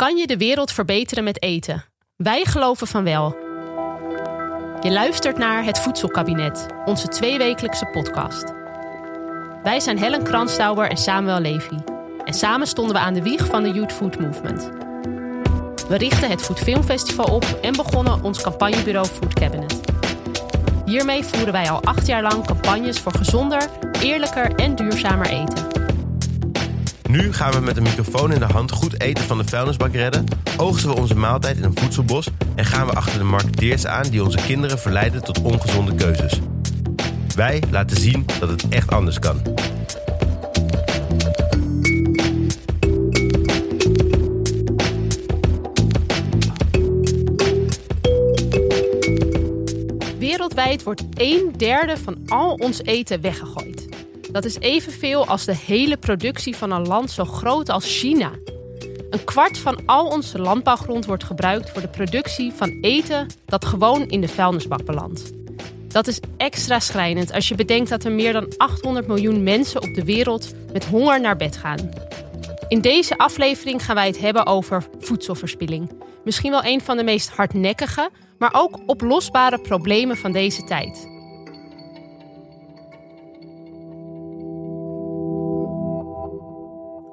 Kan je de wereld verbeteren met eten? Wij geloven van wel. Je luistert naar Het Voedselkabinet, onze tweewekelijkse podcast. Wij zijn Helen Kranstauber en Samuel Levy. En samen stonden we aan de wieg van de Youth Food Movement. We richtten het Food Film Festival op en begonnen ons campagnebureau Food Cabinet. Hiermee voeren wij al acht jaar lang campagnes voor gezonder, eerlijker en duurzamer eten. Nu gaan we met een microfoon in de hand goed eten van de vuilnisbak redden, oogsten we onze maaltijd in een voedselbos en gaan we achter de marketeers aan die onze kinderen verleiden tot ongezonde keuzes. Wij laten zien dat het echt anders kan. Wereldwijd wordt een derde van al ons eten weggegooid. Dat is evenveel als de hele productie van een land zo groot als China. Een kwart van al onze landbouwgrond wordt gebruikt voor de productie van eten dat gewoon in de vuilnisbak belandt. Dat is extra schrijnend als je bedenkt dat er meer dan 800 miljoen mensen op de wereld met honger naar bed gaan. In deze aflevering gaan wij het hebben over voedselverspilling. Misschien wel een van de meest hardnekkige, maar ook oplosbare problemen van deze tijd.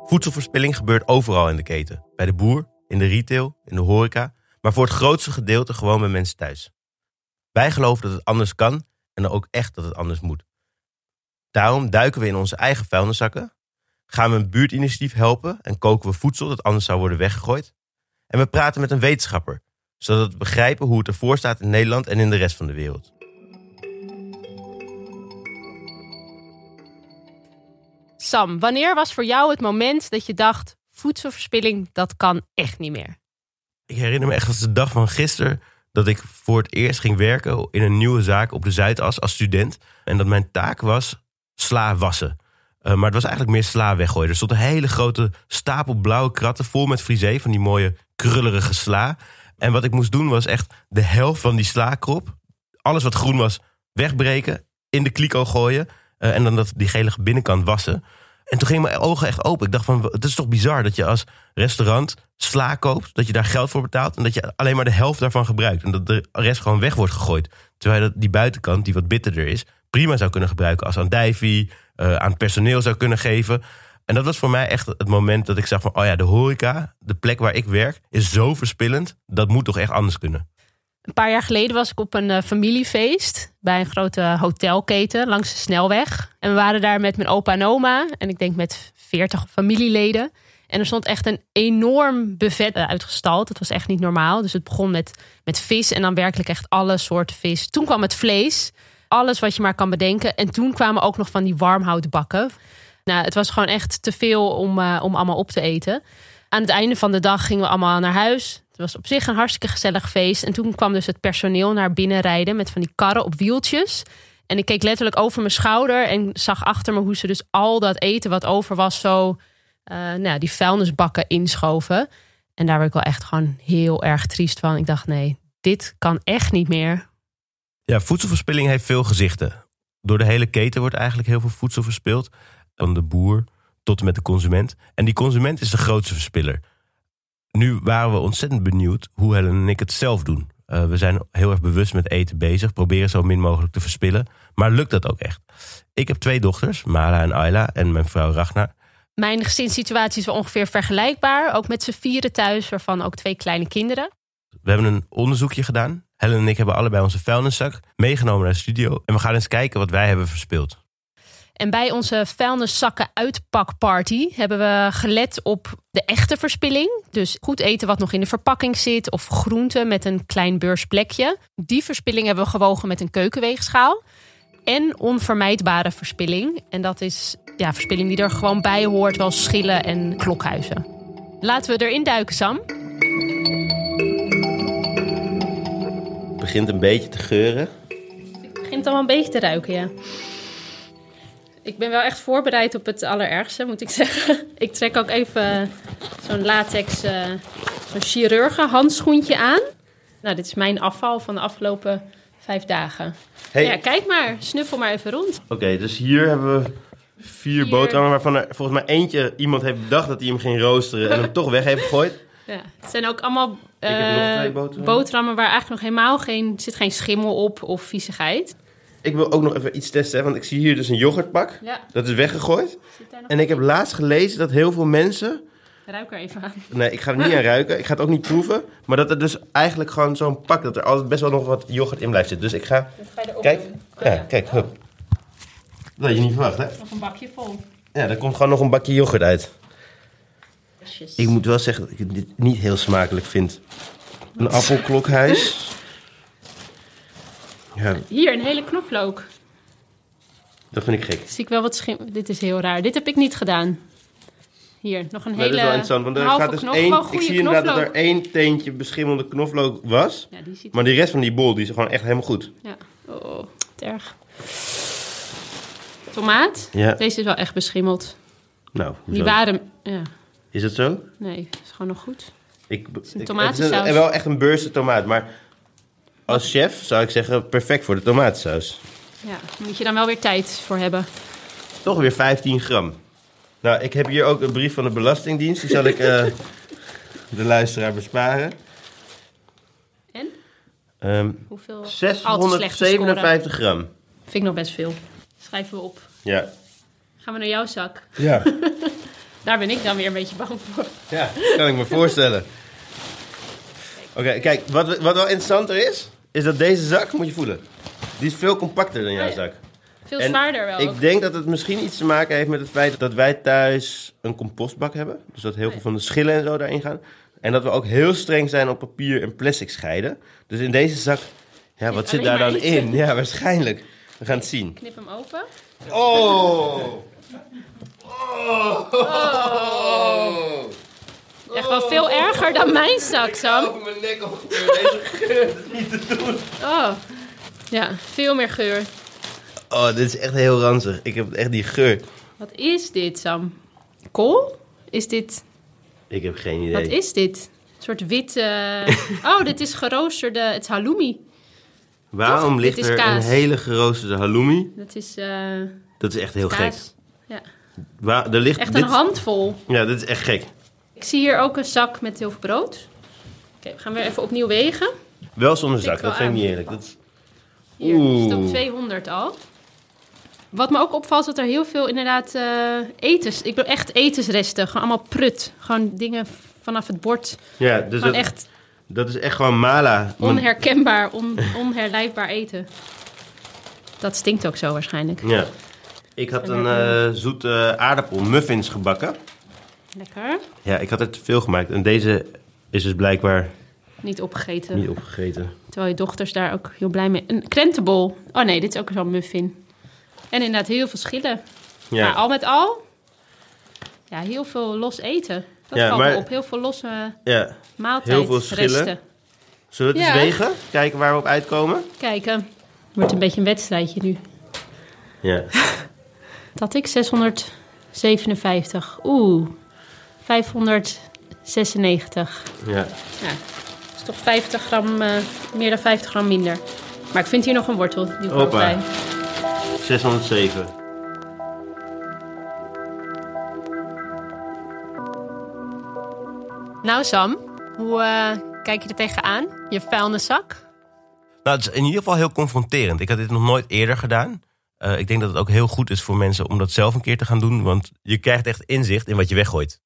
Voedselverspilling gebeurt overal in de keten. Bij de boer, in de retail, in de horeca, maar voor het grootste gedeelte gewoon bij mensen thuis. Wij geloven dat het anders kan en dan ook echt dat het anders moet. Daarom duiken we in onze eigen vuilniszakken, gaan we een buurtinitiatief helpen en koken we voedsel dat anders zou worden weggegooid. En we praten met een wetenschapper, zodat we begrijpen hoe het ervoor staat in Nederland en in de rest van de wereld. Sam, wanneer was voor jou het moment dat je dacht: voedselverspilling, dat kan echt niet meer? Ik herinner me echt als de dag van gisteren dat ik voor het eerst ging werken in een nieuwe zaak op de Zuidas als student. En dat mijn taak was sla wassen. Uh, maar het was eigenlijk meer sla weggooien. Er stond een hele grote stapel blauwe kratten vol met frisee van die mooie krullerige sla. En wat ik moest doen was echt de helft van die slaakrop, alles wat groen was, wegbreken, in de kliko gooien. Uh, en dan dat, die gelige binnenkant wassen. En toen gingen mijn ogen echt open. Ik dacht van, het is toch bizar dat je als restaurant sla koopt, dat je daar geld voor betaalt en dat je alleen maar de helft daarvan gebruikt. En dat de rest gewoon weg wordt gegooid. Terwijl die buitenkant, die wat bitterder is, prima zou kunnen gebruiken als andijvie, uh, aan personeel zou kunnen geven. En dat was voor mij echt het moment dat ik zag van, oh ja, de horeca, de plek waar ik werk, is zo verspillend. Dat moet toch echt anders kunnen. Een paar jaar geleden was ik op een uh, familiefeest bij een grote hotelketen langs de snelweg. En we waren daar met mijn opa en oma en ik denk met veertig familieleden. En er stond echt een enorm buffet uitgestald. Het was echt niet normaal. Dus het begon met, met vis en dan werkelijk echt alle soorten vis. Toen kwam het vlees, alles wat je maar kan bedenken. En toen kwamen ook nog van die warmhoutbakken. Nou, het was gewoon echt te veel om, uh, om allemaal op te eten. Aan het einde van de dag gingen we allemaal naar huis. Het was op zich een hartstikke gezellig feest. En toen kwam dus het personeel naar binnen rijden met van die karren op wieltjes. En ik keek letterlijk over mijn schouder en zag achter me hoe ze dus al dat eten wat over was, zo uh, nou, die vuilnisbakken inschoven. En daar werd ik wel echt gewoon heel erg triest van. Ik dacht, nee, dit kan echt niet meer. Ja, voedselverspilling heeft veel gezichten. Door de hele keten wordt eigenlijk heel veel voedsel verspild. Van de boer tot en met de consument. En die consument is de grootste verspiller. Nu waren we ontzettend benieuwd hoe Helen en ik het zelf doen. Uh, we zijn heel erg bewust met eten bezig. Proberen zo min mogelijk te verspillen. Maar lukt dat ook echt? Ik heb twee dochters, Mala en Ayla. En mijn vrouw Ragnar. Mijn gezinssituatie is wel ongeveer vergelijkbaar. Ook met z'n vieren thuis, waarvan ook twee kleine kinderen. We hebben een onderzoekje gedaan. Helen en ik hebben allebei onze vuilniszak meegenomen naar de studio. En we gaan eens kijken wat wij hebben verspild. En bij onze vuilniszakken uitpakparty hebben we gelet op de echte verspilling. Dus goed eten wat nog in de verpakking zit of groenten met een klein beursplekje. Die verspilling hebben we gewogen met een keukenweegschaal. En onvermijdbare verspilling. En dat is ja, verspilling die er gewoon bij hoort, wel schillen en klokhuizen. Laten we erin duiken, Sam. Het begint een beetje te geuren. Het begint al een beetje te ruiken, ja. Ik ben wel echt voorbereid op het allerergste, moet ik zeggen. Ik trek ook even zo'n latex, uh, zo'n chirurgen handschoentje aan. Nou, dit is mijn afval van de afgelopen vijf dagen. Hey. Ja, kijk maar, snuffel maar even rond. Oké, dus hier hebben we vier, vier, boterhammen waarvan er volgens mij eentje iemand heeft bedacht dat hij hem ging roosteren en hem toch weg heeft gegooid. Ja, het zijn ook allemaal eh, boterhammen. boterhammen waar eigenlijk nog helemaal geen, zit geen schimmel op of viezigheid. Ik wil ook nog even iets testen, hè, want ik zie hier dus een yoghurtpak. Ja, Dat is weggegooid. zit daar nog En ik heb laatst gelezen dat heel veel mensen... Ruik er even aan. Nee, ik ga er niet aan ruiken. Ik ga het ook niet proeven. Maar dat er dus eigenlijk gewoon zo'n pak... dat er altijd best wel nog wat yoghurt in blijft zitten. Dus ik ga... Kijk. Ja, kijk. Hup. Dat had je niet verwacht, hè? Nog een bakje vol. Ja, er komt gewoon nog een bakje yoghurt uit. Ik moet wel zeggen dat ik dit niet heel smakelijk vind. Een appelklokhuis. Ja, Hier, een hele knoflook. dat vind ik gek. Zie ik wel wat schim... Dit is heel raar. Dit heb ik niet gedaan. Hier, nog een hele dat is wel interessant, want er halve gaat dus knoflook. één... Ik zie inderdaad dat er één teentje beschimmelde knoflook was. Ja, die ziet Maar de rest van die bol, die is gewoon echt helemaal goed. Ja. Oh, erg. Tomaat. Ja. Deze is wel echt beschimmeld. Nou, Die waren... Ja, Is het zo? nee, is gewoon nog goed. Ik, een ik- tomatensaus. Het is wel echt een beurse tomaat, maar als chef zou ik zeggen perfect voor de tomatensaus. Ja, daar moet je dan wel weer tijd voor hebben. Toch weer 15 gram. Nou, ik heb hier ook een brief van de Belastingdienst. Die zal ik eh, de luisteraar besparen. En? Ehm Hoeveel? Altijd slechte score. 657 gram. Vind ik nog best veel. Schrijven we op. Ja. Gaan we naar jouw zak. Ja. Daar ben ik dan weer een beetje bang voor. ja, kan ik me voorstellen. Oké, kijk, wat, wat wel interessanter is, is dat deze zak, moet je voelen, die is veel compacter dan jouw Oh ja. zak. Veel En zwaarder wel. ook. Ik denk dat het misschien iets te maken heeft met het feit dat wij thuis een compostbak hebben. Dus dat heel veel van de schillen en zo daarin gaan. En dat we ook heel streng zijn op papier en plastic scheiden. Dus in deze zak, ja, wat zit daar dan in? Ja, waarschijnlijk. We gaan het zien. Knip hem open. Oh! Oh! Echt wel veel erger dan mijn zak, Sam. Over mijn nek ongeveer. Deze geur, dat is niet te doen. Oh. Ja, veel meer geur. Oh, dit is echt heel ranzig. Ik heb echt die geur. Wat is dit, Sam? Kool? Is dit... Ik heb geen idee. Wat is dit? Een soort witte... Oh, dit is geroosterde... Het is halloumi. Waarom Toch? ligt Dit is er een hele geroosterde halloumi? Dat is eh Dat is echt heel gek. Ja. Waar, er ligt Echt dit, een handvol. Ja, dit is echt gek. Ik zie hier ook een zak met heel veel brood. Oké, we gaan weer even opnieuw wegen. Wel zonder zak, dat vind ik niet eerlijk. Dat is- Hier, het op Oeh. 200 al. Wat me ook opvalt, is dat er heel veel inderdaad eh etens... Ik bedoel echt etensresten. Gewoon allemaal prut. Gewoon dingen vanaf het bord. Ja, dus dat, echt dat is echt gewoon mala. onherkenbaar, on, onherleidbaar eten. Dat stinkt ook zo waarschijnlijk. Ja. Ik had een eh, zoete aardappel muffins gebakken. Lekker. Ja, ik had er te veel gemaakt. En deze is dus blijkbaar Niet opgegeten. niet opgegeten. Terwijl je dochters daar ook heel blij mee... Een krentenbol. Oh nee, dit is ook zo'n muffin. En inderdaad heel veel schillen. Ja, Maar al met al... Ja, heel veel los eten. Dat Ja, valt maar- me op. Heel veel losse ja. Heel veel schillen. Zullen we het Ja. eens wegen? Kijken waar we op uitkomen? Kijken. Wordt een beetje een wedstrijdje nu. Ja. Dat had ik 657. Oeh. 596. ja. Ja, dat is toch 50 gram, eh, meer dan 50 gram minder. Maar ik vind hier nog een wortel. Die Hoppa. bij. 607. Nou Sam, hoe eh, kijk je er tegenaan? Je vuilniszak? Nou, het is in ieder geval heel confronterend. Ik had dit nog nooit eerder gedaan. Eh, ik denk dat het ook heel goed is voor mensen om dat zelf een keer te gaan doen. Want je krijgt echt inzicht in wat je weggooit.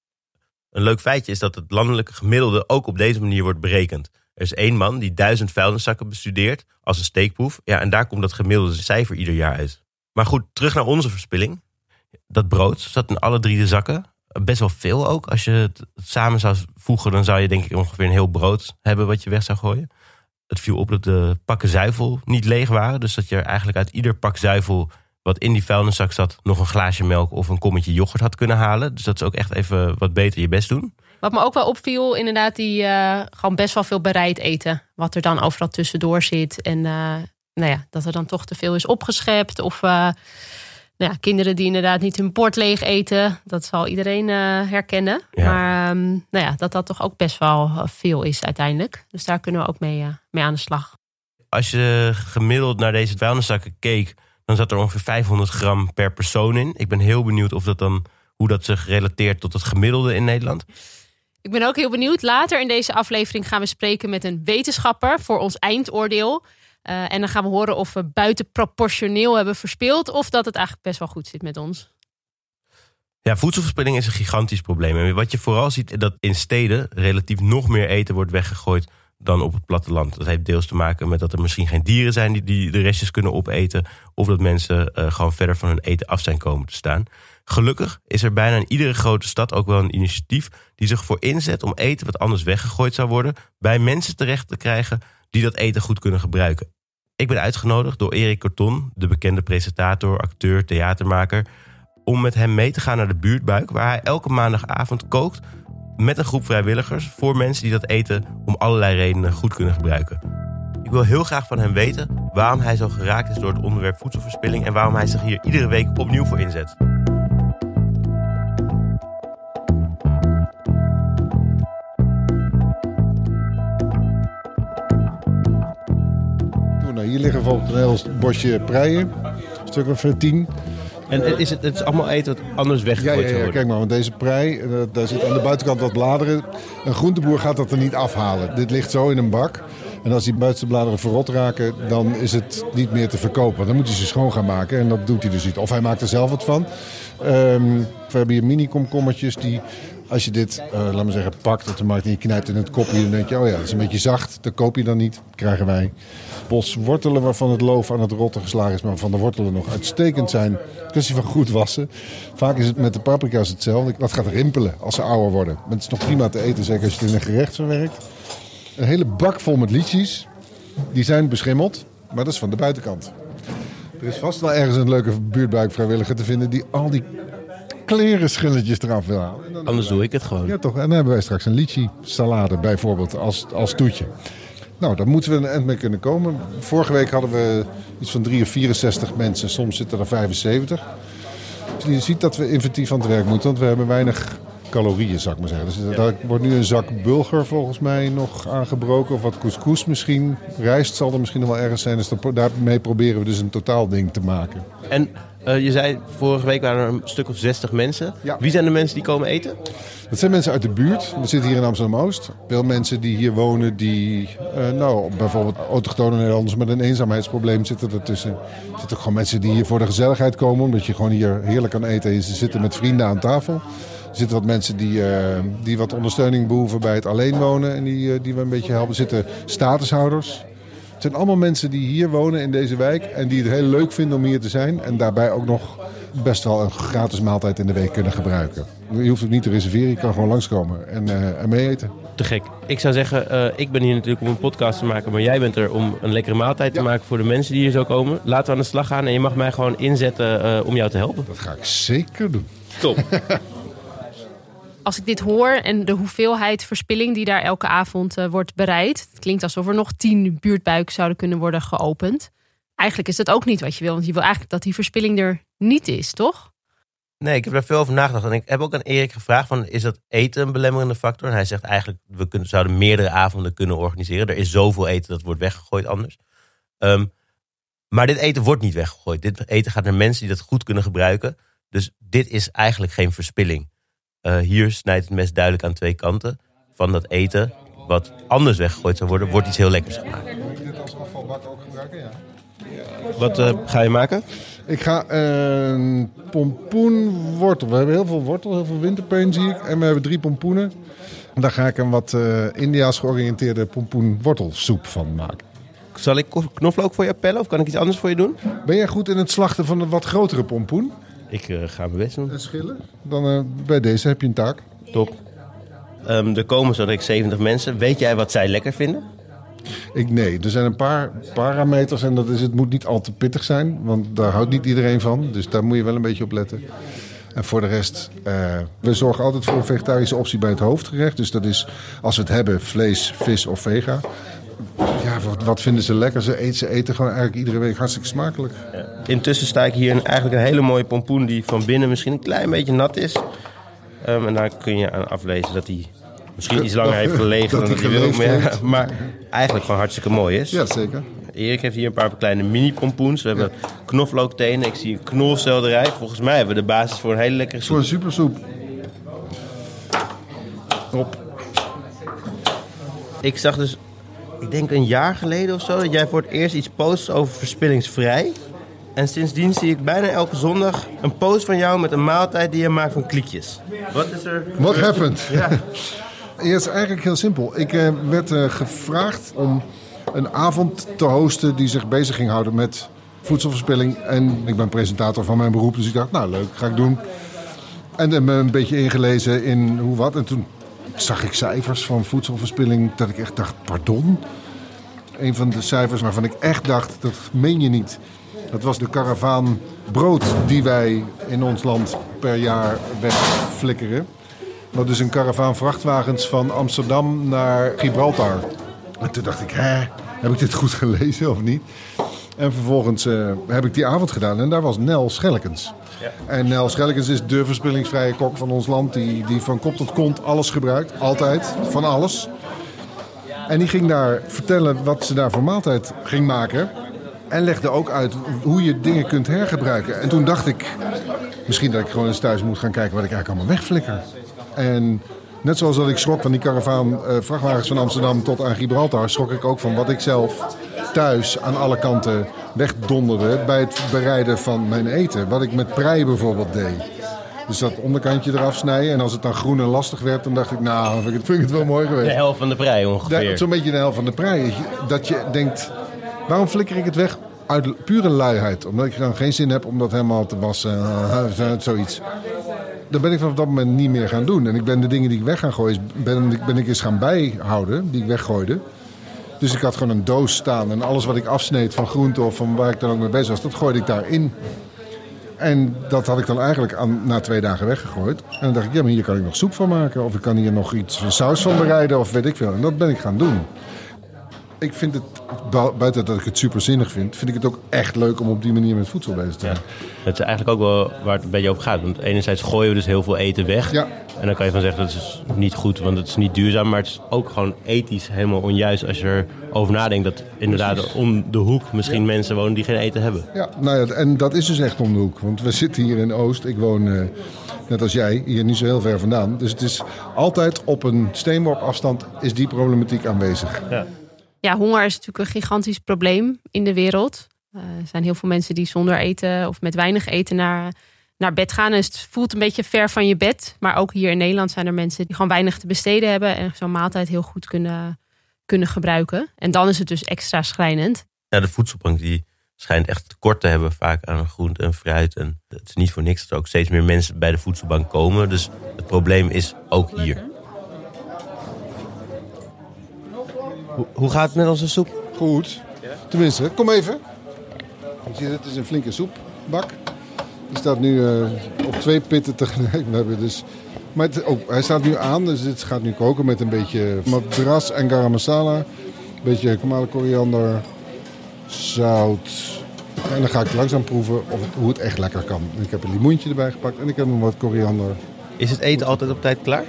Een leuk feitje is dat het landelijke gemiddelde ook op deze manier wordt berekend. Er is één man die duizend vuilniszakken bestudeert als een steekproef. Ja, en daar komt dat gemiddelde cijfer ieder jaar uit. Maar goed, terug naar onze verspilling. Dat brood zat in alle drie de zakken. Best wel veel ook. Als je het samen zou voegen, dan zou je denk ik ongeveer een heel brood hebben wat je weg zou gooien. Het viel op dat de pakken zuivel niet leeg waren. Dus dat je eigenlijk uit ieder pak zuivel wat in die vuilniszak zat... nog een glaasje melk of een kommetje yoghurt had kunnen halen. Dus dat is ook echt even wat beter je best doen. Wat me ook wel opviel, inderdaad, die eh, gewoon best wel veel bereid eten. Wat er dan overal tussendoor zit. En eh, nou ja, dat er dan toch te veel is opgeschept. Of eh, nou ja, kinderen die inderdaad niet hun bord leeg eten. Dat zal iedereen herkennen. Ja. Maar ehm, nou ja, dat dat toch ook best wel veel is uiteindelijk. Dus daar kunnen we ook mee, mee aan de slag. Als je gemiddeld naar deze vuilniszakken keek... dan zat er ongeveer 500 gram per persoon in. Ik ben heel benieuwd of dat dan, hoe dat zich relateert tot het gemiddelde in Nederland. Ik ben ook heel benieuwd. Later in deze aflevering gaan we spreken met een wetenschapper voor ons eindoordeel. Uh, en dan gaan we horen of we buitenproportioneel hebben verspeeld of dat het eigenlijk best wel goed zit met ons. Ja, voedselverspilling is een gigantisch probleem. En wat je vooral ziet, is dat in steden relatief nog meer eten wordt weggegooid dan op het platteland. Dat heeft deels te maken met dat er misschien geen dieren zijn die, die de restjes kunnen opeten. Of dat mensen uh, gewoon verder van hun eten af zijn komen te staan. Gelukkig is er bijna in iedere grote stad ook wel een initiatief die zich voor inzet om eten wat anders weggegooid zou worden, bij mensen terecht te krijgen die dat eten goed kunnen gebruiken. Ik ben uitgenodigd door Erik Corton, de bekende presentator, acteur, theatermaker, om met hem mee te gaan naar de buurtbuik, waar hij elke maandagavond kookt met een groep vrijwilligers voor mensen die dat eten om allerlei redenen goed kunnen gebruiken. Ik wil heel graag van hem weten waarom hij zo geraakt is door het onderwerp voedselverspilling en waarom hij zich hier iedere week opnieuw voor inzet. Nou, hier liggen bijvoorbeeld een heel bosje preien, een stuk of tien. En is het, het is allemaal eten wat anders weggegooid ja, ja, ja, kijk maar, want deze prei, eh, daar zit aan de buitenkant wat bladeren. Een groenteboer gaat dat er niet afhalen. Dit ligt zo in een bak. En als die buitenste bladeren verrot raken, dan is het niet meer te verkopen. Dan moet hij ze schoon gaan maken en dat doet hij dus niet. Of hij maakt er zelf wat van. Um, we hebben hier mini-komkommertjes die als je dit, uh, laat maar zeggen, pakt op de markt en je knijpt in het kopje, dan denk je, oh ja, dat is een beetje zacht. Dat koop je dan niet. Krijgen wij bos wortelen waarvan het loof aan het rotten geslagen is, maar van de wortelen nog uitstekend zijn. Kwestie van goed wassen. Vaak is het met de paprika's hetzelfde. Dat gaat rimpelen als ze ouder worden. Maar het is nog prima te eten, zeker als je het in een gerecht verwerkt. Een hele bak vol met liedjes. Die zijn beschimmeld, maar dat is van de buitenkant. Er is vast wel ergens een leuke buurtbuikvrijwilliger te vinden die al die klerenschilletjes eraf wil halen. Anders doe ik het gewoon. Ja, toch. En dan hebben wij straks een litchi salade bijvoorbeeld als, als toetje. Nou, daar moeten we een eind mee kunnen komen. Vorige week hadden we iets van 3 of 64 mensen. Soms zitten er 75. Dus je ziet dat we inventief aan het werk moeten. Want we hebben weinig calorieën, zou ik maar zeggen. Dus daar wordt nu een zak bulgur volgens mij nog aangebroken. Of wat couscous misschien. Rijst zal er misschien nog wel ergens zijn. Dus daarmee proberen we dus een totaal ding te maken. En uh, je zei, vorige week waren er een stuk of 60 mensen. Ja. Wie zijn de mensen die komen eten? Dat zijn mensen uit de buurt. We zitten hier in Amsterdam-Oost. Veel mensen die hier wonen, die uh, nou, bijvoorbeeld autochtone Nederlanders met een eenzaamheidsprobleem zitten ertussen. Er zitten ook gewoon mensen die hier voor de gezelligheid komen, omdat je gewoon hier heerlijk kan eten en ze zitten met vrienden aan tafel. Er zitten wat mensen die, uh, die wat ondersteuning behoeven bij het alleen wonen en die, uh, die we een beetje helpen. Er zitten statushouders. Het zijn allemaal mensen die hier wonen in deze wijk en die het heel leuk vinden om hier te zijn. En daarbij ook nog best wel een gratis maaltijd in de week kunnen gebruiken. Je hoeft het niet te reserveren, je kan gewoon langskomen en, uh, en mee eten. Te gek. Ik zou zeggen, uh, ik ben hier natuurlijk om een podcast te maken, maar jij bent er om een lekkere maaltijd te maken voor de mensen die hier zo komen. Laten we aan de slag gaan en je mag mij gewoon inzetten uh, om jou te helpen. Dat ga ik zeker doen. Top. als ik dit hoor en de hoeveelheid verspilling die daar elke avond uh, wordt bereid. Het klinkt alsof er nog tien buurtbuiken zouden kunnen worden geopend. Eigenlijk is dat ook niet wat je wil. Want je wil eigenlijk dat die verspilling er niet is, toch? Nee, ik heb daar veel over nagedacht. En ik heb ook aan Erik gevraagd: van, is dat eten een belemmerende factor? En hij zegt eigenlijk: we kunnen, zouden meerdere avonden kunnen organiseren. Er is zoveel eten dat wordt weggegooid anders. Um, maar dit eten wordt niet weggegooid. Dit eten gaat naar mensen die dat goed kunnen gebruiken. Dus dit is eigenlijk geen verspilling. Uh, hier snijdt het mes duidelijk aan twee kanten. Van dat eten, wat anders weggegooid zou worden, wordt iets heel lekkers gemaakt. Moet je dit als afvalbak ook gebruiken? Ja. Wat uh, ga je maken? Ik ga een pompoenwortel. We hebben heel veel wortel, heel veel winterpeen zie ik. En we hebben drie pompoenen. En daar ga ik een wat uh, Indiaas georiënteerde pompoenwortelsoep van maken. Zal ik knoflook voor je pellen of kan ik iets anders voor je doen? Ben jij goed in het slachten van een wat grotere pompoen? Ik uh, ga mijn best doen. En schillen? Dan uh, bij deze heb je een taak. Top. Um, er komen zo ik 70 mensen. Weet jij wat zij lekker vinden? Ik, nee, er zijn een paar parameters en dat is, het moet niet al te pittig zijn. Want daar houdt niet iedereen van. Dus daar moet je wel een beetje op letten. En voor de rest, uh, we zorgen altijd voor een vegetarische optie bij het hoofdgerecht. Dus dat is, als we het hebben, vlees, vis of vega. Ja, wat, wat, vinden ze lekker? Ze eten, ze eten gewoon eigenlijk iedere week hartstikke smakelijk. Ja. Intussen sta ik hier in eigenlijk een hele mooie pompoen die van binnen misschien een klein beetje nat is. Um, en daar kun je aan aflezen dat hij misschien iets langer heeft gelegen dan hij wil. Maar, maar, eigenlijk gewoon hartstikke mooi is. Ja, zeker. Erik heeft hier een paar kleine mini-pompoens. We hebben ja. knoflooktenen. Ik zie een knolselderij. Volgens mij hebben we de basis voor een hele lekkere soep. Voor een supersoep. Op. Ik zag dus, ik denk een jaar geleden of zo, dat jij voor het eerst iets post over verspillingsvrij. En sindsdien zie ik bijna elke zondag een post van jou met een maaltijd die je maakt van kliekjes. Wat is er? What happened? Ja. Ja, het is eigenlijk heel simpel. Ik eh, werd eh, gevraagd om een avond te hosten die zich bezig ging houden met voedselverspilling. En ik ben presentator van mijn beroep, dus ik dacht, nou leuk, ga ik doen. En heb me een beetje ingelezen in hoe wat. En toen zag ik cijfers van voedselverspilling dat ik echt dacht, pardon? Een van de cijfers waarvan ik echt dacht, dat meen je niet. Dat was de karavaan brood die wij in ons land per jaar wegflikkeren. Dat is een karavaan vrachtwagens van Amsterdam naar Gibraltar. En toen dacht ik, hè, heb ik dit goed gelezen of niet? En vervolgens eh, heb ik die avond gedaan en daar was Nel Schellekens. En Nel Schellekens is de verspillingsvrije kok van ons land. Die, die van kop tot kont alles gebruikt. Altijd. Van alles. En die ging daar vertellen wat ze daar voor maaltijd ging maken. En legde ook uit hoe je dingen kunt hergebruiken. En toen dacht ik, misschien dat ik gewoon eens thuis moet gaan kijken wat ik eigenlijk allemaal wegflikker. En net zoals dat ik schrok van die karavaan eh, vrachtwagens van Amsterdam tot aan Gibraltar, schrok ik ook van wat ik zelf thuis aan alle kanten wegdonderde bij het bereiden van mijn eten. Wat ik met prei bijvoorbeeld deed. Dus dat onderkantje eraf snijden. En als het dan groen en lastig werd, dan dacht ik, nou, vind ik het, vind ik het wel mooi De geweest. helft van de prei ongeveer. Zo'n beetje de helft van de prei. Dat je denkt, waarom flikker ik het weg? Uit pure luiheid. Omdat ik dan geen zin heb om dat helemaal te wassen. eh, zoiets. Dat ben ik vanaf dat moment niet meer gaan doen. En ik ben de dingen die ik weg ga gooien, ben, ben ik eens gaan bijhouden. Die ik weggooide. Dus ik had gewoon een doos staan. En alles wat ik afsneed van groente of van waar ik dan ook mee bezig was, dat gooide ik daarin. En dat had ik dan eigenlijk aan, na twee dagen weggegooid. En dan dacht ik, ja, maar hier kan ik nog soep van maken. Of ik kan hier nog iets van saus van bereiden. Of weet ik veel. En dat ben ik gaan doen. Ik vind het, bu- buiten dat ik het superzinnig vind, vind ik het ook echt leuk om op die manier met voedsel bezig te zijn. Dat is eigenlijk ook wel waar het een beetje over gaat. Want enerzijds gooien we dus heel veel eten weg. Ja. En dan kan je van zeggen dat is niet goed, want het is niet duurzaam. Maar het is ook gewoon ethisch helemaal onjuist als je erover nadenkt. Dat inderdaad om de hoek misschien mensen wonen die geen eten hebben. Ja, nou ja, en dat is dus echt om de hoek. Want we zitten hier in Oost. Ik woon, eh, net als jij, hier niet zo heel ver vandaan. Dus het is altijd op een steenworp afstand is die problematiek aanwezig. Ja, honger is natuurlijk een gigantisch probleem in de wereld. Eh, er zijn heel veel mensen die zonder eten of met weinig eten naar, naar bed gaan. En het voelt een beetje ver van je bed. Maar ook hier in Nederland zijn er mensen die gewoon weinig te besteden hebben. En zo'n maaltijd heel goed kunnen, kunnen gebruiken. En dan is het dus extra schrijnend. Ja, de voedselbank die schijnt echt tekort te hebben vaak aan groente en fruit. En het is niet voor niks dat er ook steeds meer mensen bij de voedselbank komen. Dus het probleem is ook hier. Hoe, hoe gaat het met onze soep? Goed. Tenminste, kom even. Je ziet, het is een flinke soepbak. Die staat nu eh, op twee pitten tegelijk. We hebben dus... Maar het- oh, hij staat nu aan, dus dit gaat nu koken met een beetje madras en garam masala. Een beetje kamale koriander, zout. En dan ga ik langzaam proeven of het, hoe het echt lekker kan. Ik heb een limoentje erbij gepakt en ik heb nog wat koriander. Is het eten altijd op tijd klaar?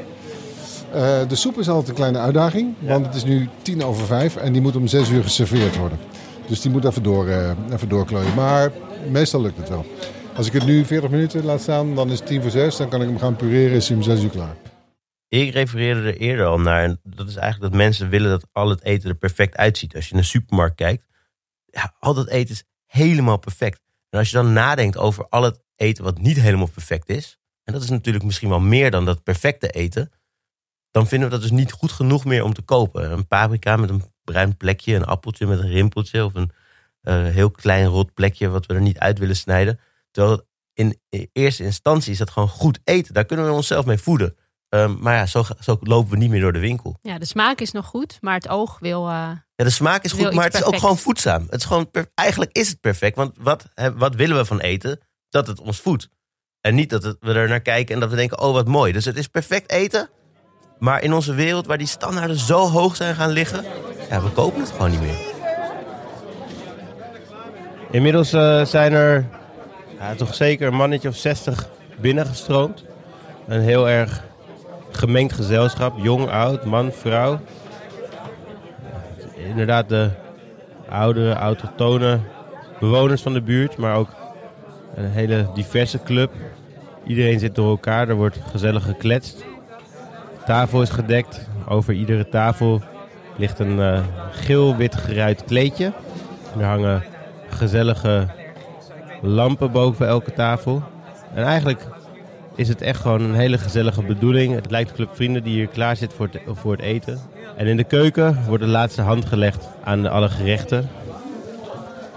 Eh, de soep is altijd een kleine uitdaging, want het is nu tien over vijf en die moet om zes uur geserveerd worden. Dus die moet even, door, eh, even doorklooien. Maar meestal lukt het wel. Als ik het nu 40 minuten laat staan, dan is het tien voor zes. Dan kan ik hem gaan pureren, is hij om zes uur klaar. Ik refereerde er eerder al naar. En dat is eigenlijk dat mensen willen dat al het eten er perfect uitziet. Als je in een supermarkt kijkt, ja, al dat eten is helemaal perfect. En als je dan nadenkt over al het eten wat niet helemaal perfect is. En dat is natuurlijk misschien wel meer dan dat perfecte eten. Dan vinden we dat dus niet goed genoeg meer om te kopen. Een paprika met een bruin plekje, een appeltje met een rimpeltje. Of een eh, heel klein rot plekje wat we er niet uit willen snijden. Terwijl in eerste instantie is dat gewoon goed eten. Daar kunnen we onszelf mee voeden. Ehm, maar ja, zo, zo lopen we niet meer door de winkel. Ja, de smaak is nog goed, maar het oog wil... eh, Ja, de smaak is goed, maar het is ook gewoon voedzaam. Het is gewoon eigenlijk is het perfect. Want wat, wat willen we van eten? Dat het ons voedt. En niet dat het, we er naar kijken en dat we denken, oh wat mooi. Dus het is perfect eten. Maar in onze wereld waar die standaarden zo hoog zijn gaan liggen... Ja, we kopen het gewoon niet meer. Inmiddels eh, zijn er ja, toch zeker een mannetje of 60 binnengestroomd. Een heel erg gemengd gezelschap. Jong, oud, man, vrouw. Inderdaad de oudere, autochtone bewoners van de buurt. Maar ook een hele diverse club. Iedereen zit door elkaar. Er wordt gezellig gekletst. Tafel is gedekt. Over iedere tafel ligt een uh, geel-wit geruit kleedje. Er hangen gezellige lampen boven elke tafel. En eigenlijk is het echt gewoon een hele gezellige bedoeling. Het lijkt Club Vrienden die hier klaar zit voor voor het eten. En in de keuken wordt de laatste hand gelegd aan alle gerechten.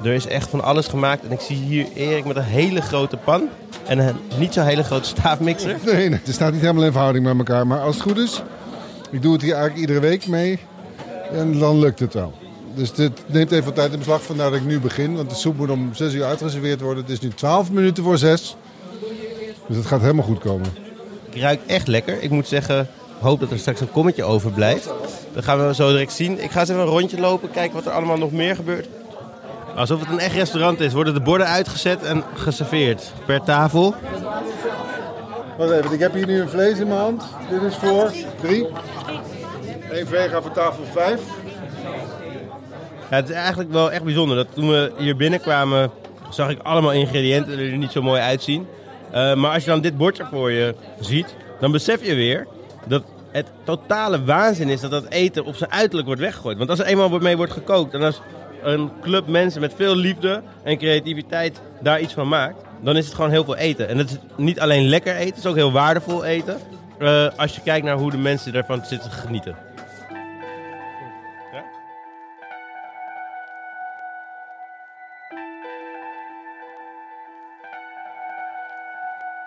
Er is echt van alles gemaakt. En ik zie hier Erik met een hele grote pan. En een niet zo hele grote staafmixer. Nee, nee, het staat niet helemaal in verhouding met elkaar. Maar als het goed is, ik doe het hier eigenlijk iedere week mee. En dan lukt het wel. Dus dit neemt even wat tijd in beslag, vandaar dat ik nu begin. Want de soep moet om 6 uur uitgeserveerd worden. Het is nu 12 minuten voor 6. Dus het gaat helemaal goed komen. Ik ruik echt lekker. Ik moet zeggen, hoop dat er straks een kommetje overblijft. Dat gaan we zo direct zien. Ik ga eens even een rondje lopen, kijken wat er allemaal nog meer gebeurt. Alsof het een echt restaurant is, worden de borden uitgezet en geserveerd per tafel. Wacht even, ik heb hier nu een vlees in mijn hand. Dit is voor drie. Eén vega voor tafel vijf. Ja, het is eigenlijk wel echt bijzonder. Dat toen we hier binnenkwamen, zag ik allemaal ingrediënten die er niet zo mooi uitzien. Uh, maar als je dan dit bordje voor je ziet, dan besef je weer dat het totale waanzin is dat dat eten op zijn uiterlijk wordt weggegooid. Want als er eenmaal mee wordt gekookt en als een club mensen met veel liefde en creativiteit daar iets van maakt, dan is het gewoon heel veel eten. En het is niet alleen lekker eten, het is ook heel waardevol eten. Uh, als je kijkt naar hoe de mensen ervan zitten genieten.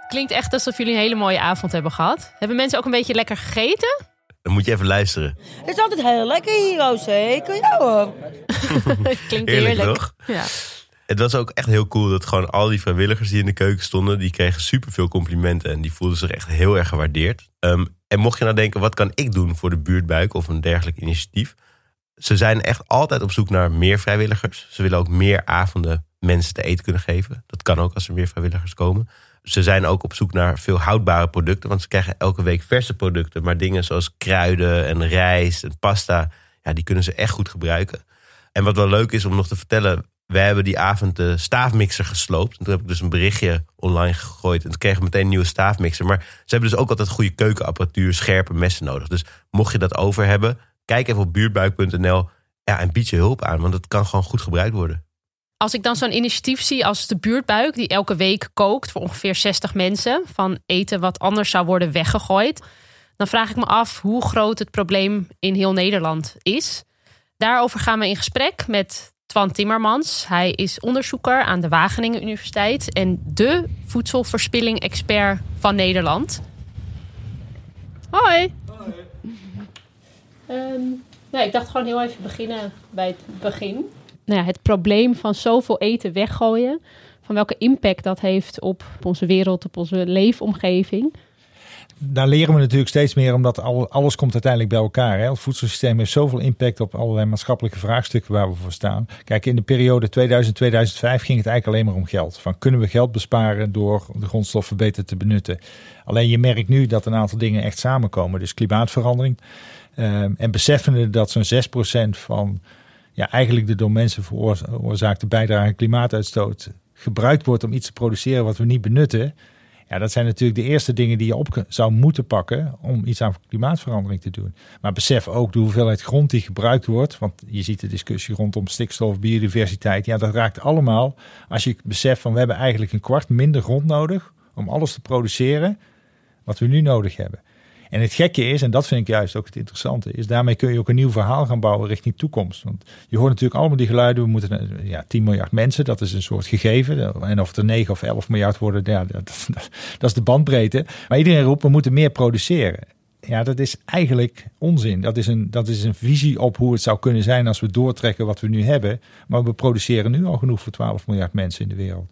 Klinkt echt alsof jullie een hele mooie avond hebben gehad. Hebben mensen ook een beetje lekker gegeten? Dan moet je even luisteren. Het is altijd heel lekker hier, oh zeker. Ja hoor. Klinkt heerlijk, heerlijk. toch? Ja. Het was ook echt heel cool dat gewoon al die vrijwilligers die in de keuken stonden, die kregen superveel complimenten en die voelden zich echt heel erg gewaardeerd. Um, en mocht je nou denken, wat kan ik doen voor de buurtbuik of een dergelijk initiatief? Ze zijn echt altijd op zoek naar meer vrijwilligers. Ze willen ook meer avonden mensen te eten kunnen geven. Dat kan ook als er meer vrijwilligers komen ze zijn ook op zoek naar veel houdbare producten. Want ze krijgen elke week verse producten. Maar dingen zoals kruiden en rijst en pasta. Ja, die kunnen ze echt goed gebruiken. En wat wel leuk is om nog te vertellen. Wij hebben die avond de staafmixer gesloopt. En toen heb ik dus een berichtje online gegooid. En toen kregen we meteen een nieuwe staafmixer. Maar ze hebben dus ook altijd goede keukenapparatuur, scherpe messen nodig. Dus mocht je dat over hebben, kijk even op buurtbuik.nl. Ja, en bied je hulp aan, want het kan gewoon goed gebruikt worden als ik dan zo'n initiatief zie als de buurtbuik, die elke week kookt voor ongeveer 60 mensen, van eten wat anders zou worden weggegooid, dan vraag ik me af hoe groot het probleem in heel Nederland is. Daarover gaan we in gesprek met Twan Timmermans. Hij is onderzoeker aan de Wageningen Universiteit en de voedselverspilling-expert van Nederland. Hoi. Hoi. Nou, ik dacht gewoon heel even beginnen bij het begin nou ja, het probleem van zoveel eten weggooien, van welke impact dat heeft op onze wereld, op onze leefomgeving. Daar leren we natuurlijk steeds meer, omdat alles komt uiteindelijk bij elkaar. Hè. Het voedselsysteem heeft zoveel impact op allerlei maatschappelijke vraagstukken waar we voor staan. Kijk, in de periode 2000-2005 ging het eigenlijk alleen maar om geld. Van kunnen we geld besparen door de grondstoffen beter te benutten? Alleen je merkt nu dat een aantal dingen echt samenkomen. Dus klimaatverandering. Um, en beseffende dat zo'n 6% van ja, eigenlijk de door mensen veroorzaakte bijdrage aan klimaatuitstoot gebruikt wordt om iets te produceren wat we niet benutten. Ja, dat zijn natuurlijk de eerste dingen die je op zou moeten pakken om iets aan klimaatverandering te doen. Maar besef ook de hoeveelheid grond die gebruikt wordt. Want je ziet de discussie rondom stikstof, biodiversiteit. Ja, dat raakt allemaal. Als je beseft van we hebben eigenlijk een kwart minder grond nodig om alles te produceren wat we nu nodig hebben. En het gekke is, en dat vind ik juist ook het interessante, is daarmee kun je ook een nieuw verhaal gaan bouwen richting toekomst. Want je hoort natuurlijk allemaal die geluiden, we moeten ja, 10 miljard mensen, dat is een soort gegeven. En of het er 9 of 11 miljard worden, ja, dat, dat is de bandbreedte. Maar iedereen roept, we moeten meer produceren. Ja, dat is eigenlijk onzin. Dat is, een, dat is een visie op hoe het zou kunnen zijn als we doortrekken wat we nu hebben. Maar we produceren nu al genoeg voor 12 miljard mensen in de wereld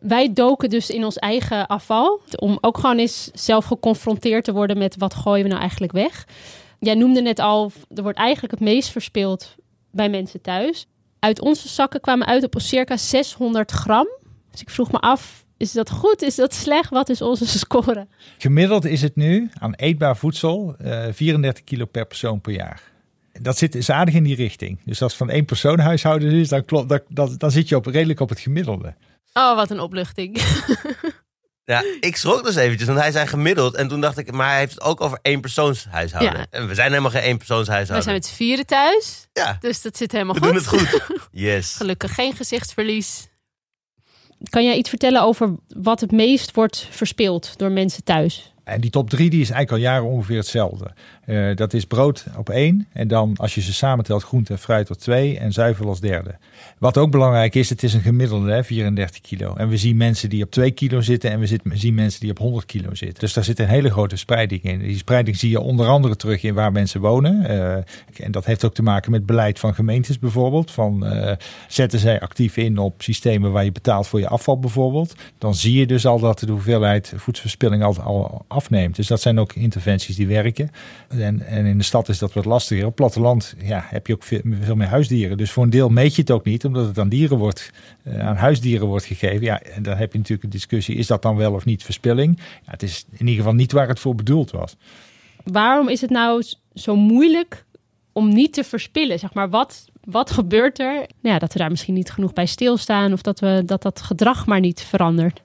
wij doken dus in ons eigen afval. Om ook gewoon eens zelf geconfronteerd te worden met wat gooien we nou eigenlijk weg. Jij noemde net al, er wordt eigenlijk het meest verspild bij mensen thuis. Uit onze zakken kwamen uit op circa 600 gram. Dus ik vroeg me af, is dat goed? Is dat slecht? Wat is onze score? Gemiddeld is het nu aan eetbaar voedsel uh, eh, 34 kilo per persoon per jaar. Dat zit is aardig in die richting. Dus als het van één persoon huishouden is, dan, klopt, dan, dan, dan zit je op, redelijk op het gemiddelde. Oh, wat een opluchting. Ja, ik schrok dus eventjes, want hij zei gemiddeld. En toen dacht ik, maar hij heeft het ook over éénpersoonshuishouden. Ja. En we zijn helemaal geen We éénpersoonshuishouden. zijn met z'n vieren thuis, Ja, dus dat zit helemaal we goed. doen het goed. Yes. Gelukkig geen gezichtsverlies. Kan jij iets vertellen over wat het meest wordt verspeeld door mensen thuis? En die top drie die is eigenlijk al jaren ongeveer hetzelfde. Eh, dat is brood op één. En dan als je ze samentelt groente en fruit op twee. En zuivel als derde. Wat ook belangrijk is, het is een gemiddelde hè, 34 kilo. En we zien mensen die op 2 kilo zitten. En we zien mensen die op 100 kilo zitten. Dus daar zit een hele grote spreiding in. Die spreiding zie je onder andere terug in waar mensen wonen. Eh, en dat heeft ook te maken met beleid van gemeentes bijvoorbeeld. Van eh, zetten zij actief in op systemen waar je betaalt voor je afval bijvoorbeeld. Dan zie je dus al dat de hoeveelheid voedselverspilling al, al afneemt. Dus dat zijn ook interventies die werken. En, en in de stad is dat wat lastiger. Op platteland ja, heb je ook veel, meer huisdieren. Dus voor een deel meet je het ook niet, omdat het aan dieren wordt, eh, aan huisdieren wordt gegeven. Ja, en dan heb je natuurlijk een discussie: is dat dan wel of niet verspilling? Ja, het is in ieder geval niet waar het voor bedoeld was. Waarom is het nou zo moeilijk om niet te verspillen? Zeg maar, wat, wat gebeurt er? Nou ja, dat we daar misschien niet genoeg bij stilstaan of dat, we, dat dat gedrag maar niet verandert.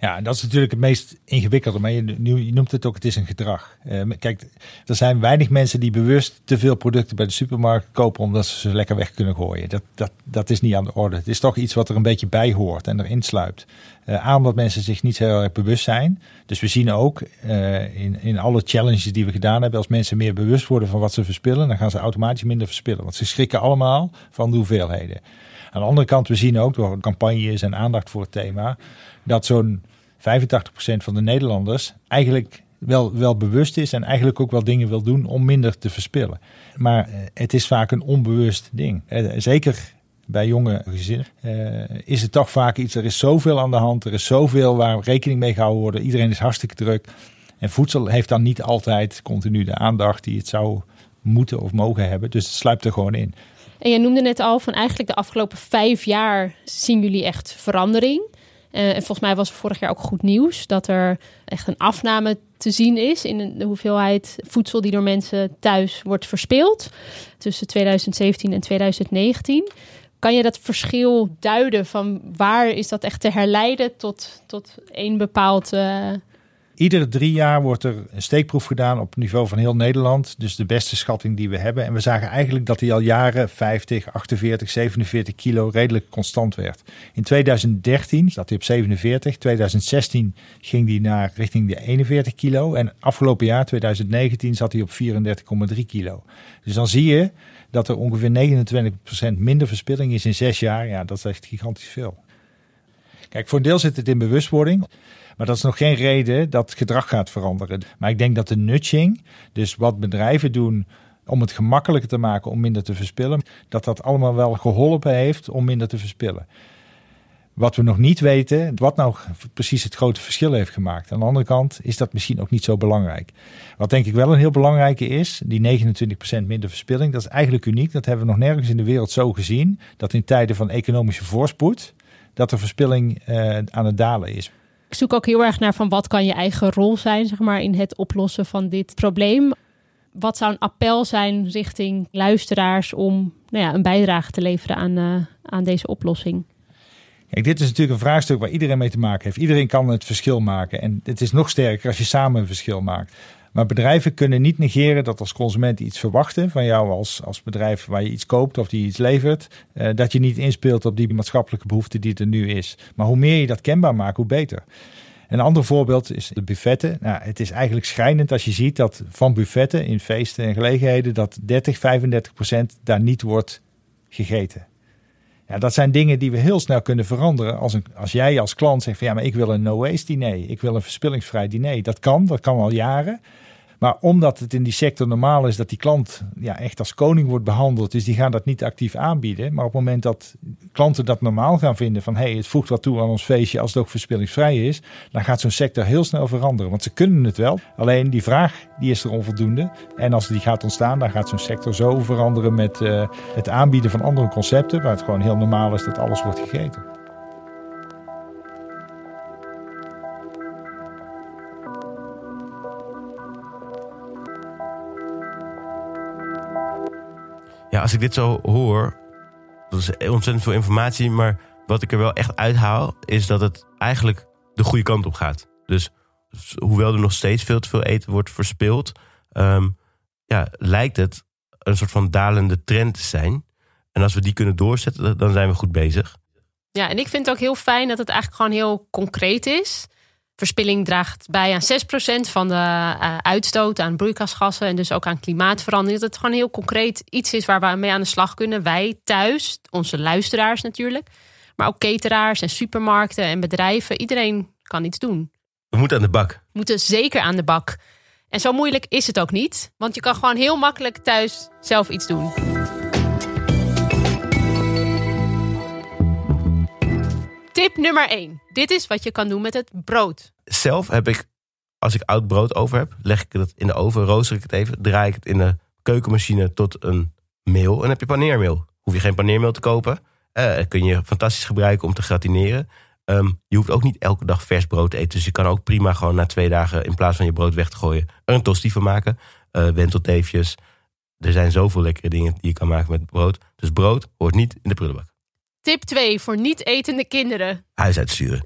Ja, dat is natuurlijk het meest ingewikkelde. Maar je, je noemt het ook, het is een gedrag. Eh, kijk, er zijn weinig mensen die bewust te veel producten bij de supermarkt kopen omdat ze ze lekker weg kunnen gooien. Dat, dat, dat is niet aan de orde. Het is toch iets wat er een beetje bij hoort en erin sluipt. Eh aan dat mensen zich niet heel erg bewust zijn. Dus we zien ook eh, in, in alle challenges die we gedaan hebben, als mensen meer bewust worden van wat ze verspillen, dan gaan ze automatisch minder verspillen. Want ze schrikken allemaal van de hoeveelheden. Aan de andere kant, we zien ook door campagnes en aandacht voor het thema, dat zo'n 85% van de Nederlanders eigenlijk wel, wel bewust is en eigenlijk ook wel dingen wil doen om minder te verspillen. Maar eh, het is vaak een onbewust ding. Eh, Zeker bij jonge gezinnen eh, is het toch vaak iets, er is zoveel aan de hand, er is zoveel waar rekening mee gehouden wordt, iedereen is hartstikke druk. En voedsel heeft dan niet altijd continu de aandacht die het zou moeten of mogen hebben, dus het sluipt er gewoon in. En jij noemde net al van eigenlijk de afgelopen vijf jaar zien jullie echt verandering. Eh, en volgens mij was vorig jaar ook goed nieuws dat er echt een afname te zien is in de hoeveelheid voedsel die door mensen thuis wordt verspeeld tussen 2017 en 2019. Kan je dat verschil duiden van waar is dat echt te herleiden tot, tot één bepaald. eh, Iedere drie jaar wordt er een steekproef gedaan op niveau van heel Nederland. Dus de beste schatting die we hebben. En we zagen eigenlijk dat hij al jaren 50, 48, 47 kilo redelijk constant werd. In 2013 zat hij op 47. 2016 ging hij naar richting de 41 kilo. En afgelopen jaar, 2019, zat hij op 34,3 kilo. Dus dan zie je dat er ongeveer 29% minder verspilling is in zes jaar. Ja, dat is echt gigantisch veel. Kijk, voor een deel zit het in bewustwording. Maar dat is nog geen reden dat gedrag gaat veranderen. Maar ik denk dat de nudging, dus wat bedrijven doen om het gemakkelijker te maken om minder te verspillen, dat dat allemaal wel geholpen heeft om minder te verspillen. Wat we nog niet weten, wat nou precies het grote verschil heeft gemaakt. Aan de andere kant is dat misschien ook niet zo belangrijk. Wat denk ik wel een heel belangrijke is, die 29% minder verspilling, dat is eigenlijk uniek. Dat hebben we nog nergens in de wereld zo gezien. Dat in tijden van economische voorspoed, dat de verspilling eh, aan het dalen is. Ik zoek ook heel erg naar van wat kan je eigen rol zijn zeg maar, in het oplossen van dit probleem. Wat zou een appel zijn richting luisteraars om nou ja, een bijdrage te leveren aan, eh, aan deze oplossing? Kijk, dit is natuurlijk een vraagstuk waar iedereen mee te maken heeft. Iedereen kan het verschil maken. En het is nog sterker als je samen een verschil maakt. Maar bedrijven kunnen niet negeren dat als consument iets verwachten van jou als, als bedrijf waar je iets koopt of die iets levert, eh, dat je niet inspeelt op die maatschappelijke behoefte die er nu is. Maar hoe meer je dat kenbaar maakt, hoe beter. Een ander voorbeeld is de buffetten. Nou, het is eigenlijk schrijnend als je ziet dat van buffetten in feesten en gelegenheden dat 30, 35 procent daar niet wordt gegeten. Ja, dat zijn dingen die we heel snel kunnen veranderen. Als, een, als jij als klant zegt van ja, maar ik wil een no-waste diner. Ik wil een verspillingsvrij diner. Dat kan, dat kan al jaren. Maar omdat het in die sector normaal is dat die klant ja, echt als koning wordt behandeld, dus die gaan dat niet actief aanbieden. Maar op het moment dat klanten dat normaal gaan vinden van hey, het voegt wat toe aan ons feestje als het ook verspillingsvrij is, dan gaat zo'n sector heel snel veranderen. Want ze kunnen het wel, alleen die vraag die is er onvoldoende. En als die gaat ontstaan, dan gaat zo'n sector zo veranderen met uh, het aanbieden van andere concepten, waar het gewoon heel normaal is dat alles wordt gegeten. Als ik dit zo hoor, dat is ontzettend veel informatie. Maar wat ik er wel echt uithaal, is dat het eigenlijk de goede kant op gaat. Dus hoewel er nog steeds veel te veel eten wordt verspild, ehm, ja, lijkt het een soort van dalende trend te zijn. En als we die kunnen doorzetten, dan zijn we goed bezig. Ja, en ik vind het ook heel fijn dat het eigenlijk gewoon heel concreet is. Verspilling draagt bij aan 6% van de eh, uitstoot aan broeikasgassen en dus ook aan klimaatverandering. Dat het gewoon heel concreet iets is waar we mee aan de slag kunnen. Wij thuis, onze luisteraars natuurlijk, maar ook cateraars en supermarkten en bedrijven. Iedereen kan iets doen. We moeten aan de bak. We moeten zeker aan de bak. En zo moeilijk is het ook niet, want je kan gewoon heel makkelijk thuis zelf iets doen. Tip nummer 1. Dit is wat je kan doen met het brood. Zelf heb ik, als ik oud brood over heb, leg ik het in de oven, rooster ik het even, draai ik het in de keukenmachine tot een meel. En heb je paneermeel. Hoef je geen paneermeel te kopen. Eh, kun je fantastisch gebruiken om te gratineren. Ehm, je hoeft ook niet elke dag vers brood te eten. Dus je kan ook prima gewoon na twee dagen in plaats van je brood weg te gooien er een tosti van maken. Eh wentelteefjes. Er zijn zoveel lekkere dingen die je kan maken met brood. Dus brood hoort niet in de prullenbak. Tip 2 voor niet etende kinderen. Huis uitsturen.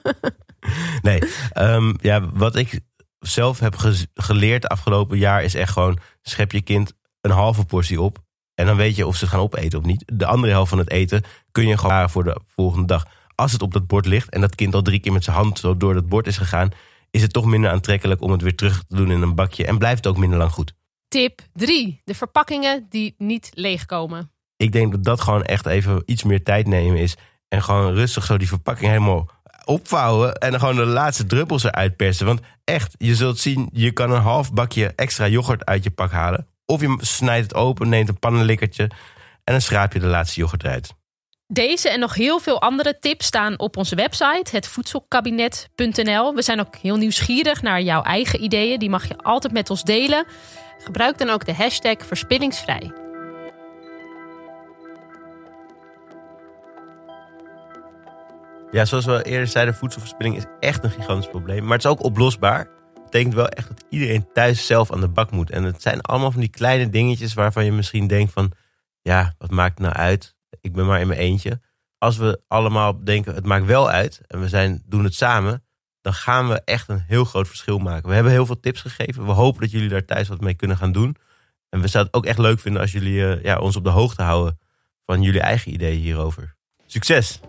nee, ehm, ja, wat ik zelf heb geleerd afgelopen jaar is echt gewoon... schep je kind een halve portie op. En dan weet je of ze het gaan opeten of niet. De andere helft van het eten kun je gewoon voor de volgende dag. Als het op dat bord ligt en dat kind al drie keer met zijn hand zo door dat bord is gegaan... is het toch minder aantrekkelijk om het weer terug te doen in een bakje. En blijft het ook minder lang goed. Tip 3. De verpakkingen die niet leegkomen. Ik denk dat dat gewoon echt even iets meer tijd nemen is. En gewoon rustig zo die verpakking helemaal opvouwen. En dan gewoon de laatste druppels eruit persen. Want echt, je zult zien, je kan een half bakje extra yoghurt uit je pak halen. Of je snijdt het open, neemt een pannenlikkertje. En dan schraap je de laatste yoghurt eruit. Deze en nog heel veel andere tips staan op onze website, hetvoedselkabinet.nl. We zijn ook heel nieuwsgierig naar jouw eigen ideeën. Die mag je altijd met ons delen. Gebruik dan ook de hashtag verspillingsvrij. Ja, zoals we eerder zeiden, voedselverspilling is echt een gigantisch probleem. Maar het is ook oplosbaar. Dat betekent wel echt dat iedereen thuis zelf aan de bak moet. En het zijn allemaal van die kleine dingetjes waarvan je misschien denkt van... Ja, wat maakt het nou uit? Ik ben maar in mijn eentje. Als we allemaal denken, het maakt wel uit. En we zijn, doen het samen. Dan gaan we echt een heel groot verschil maken. We hebben heel veel tips gegeven. We hopen dat jullie daar thuis wat mee kunnen gaan doen. En we zouden het ook echt leuk vinden als jullie eh, ja, ons op de hoogte houden... van jullie eigen ideeën hierover. Succes!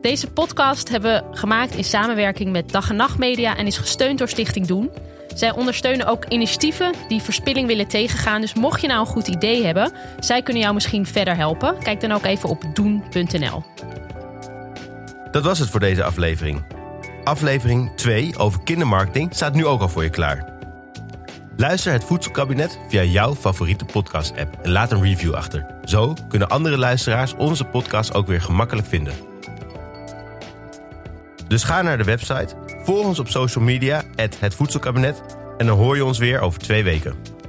Deze podcast hebben we gemaakt in samenwerking met Dag en Nacht Media en is gesteund door Stichting Doen. Zij ondersteunen ook initiatieven die verspilling willen tegengaan. Dus mocht je nou een goed idee hebben, zij kunnen jou misschien verder helpen. Kijk dan ook even op doen.nl. Dat was het voor deze aflevering. Aflevering 2 over kindermarketing staat nu ook al voor je klaar. Luister het Voedselkabinet via jouw favoriete podcast-app en laat een review achter. Zo kunnen andere luisteraars onze podcast ook weer gemakkelijk vinden. Dus ga naar de website, volg ons op social media, het Voedselkabinet... en dan hoor je ons weer over twee weken.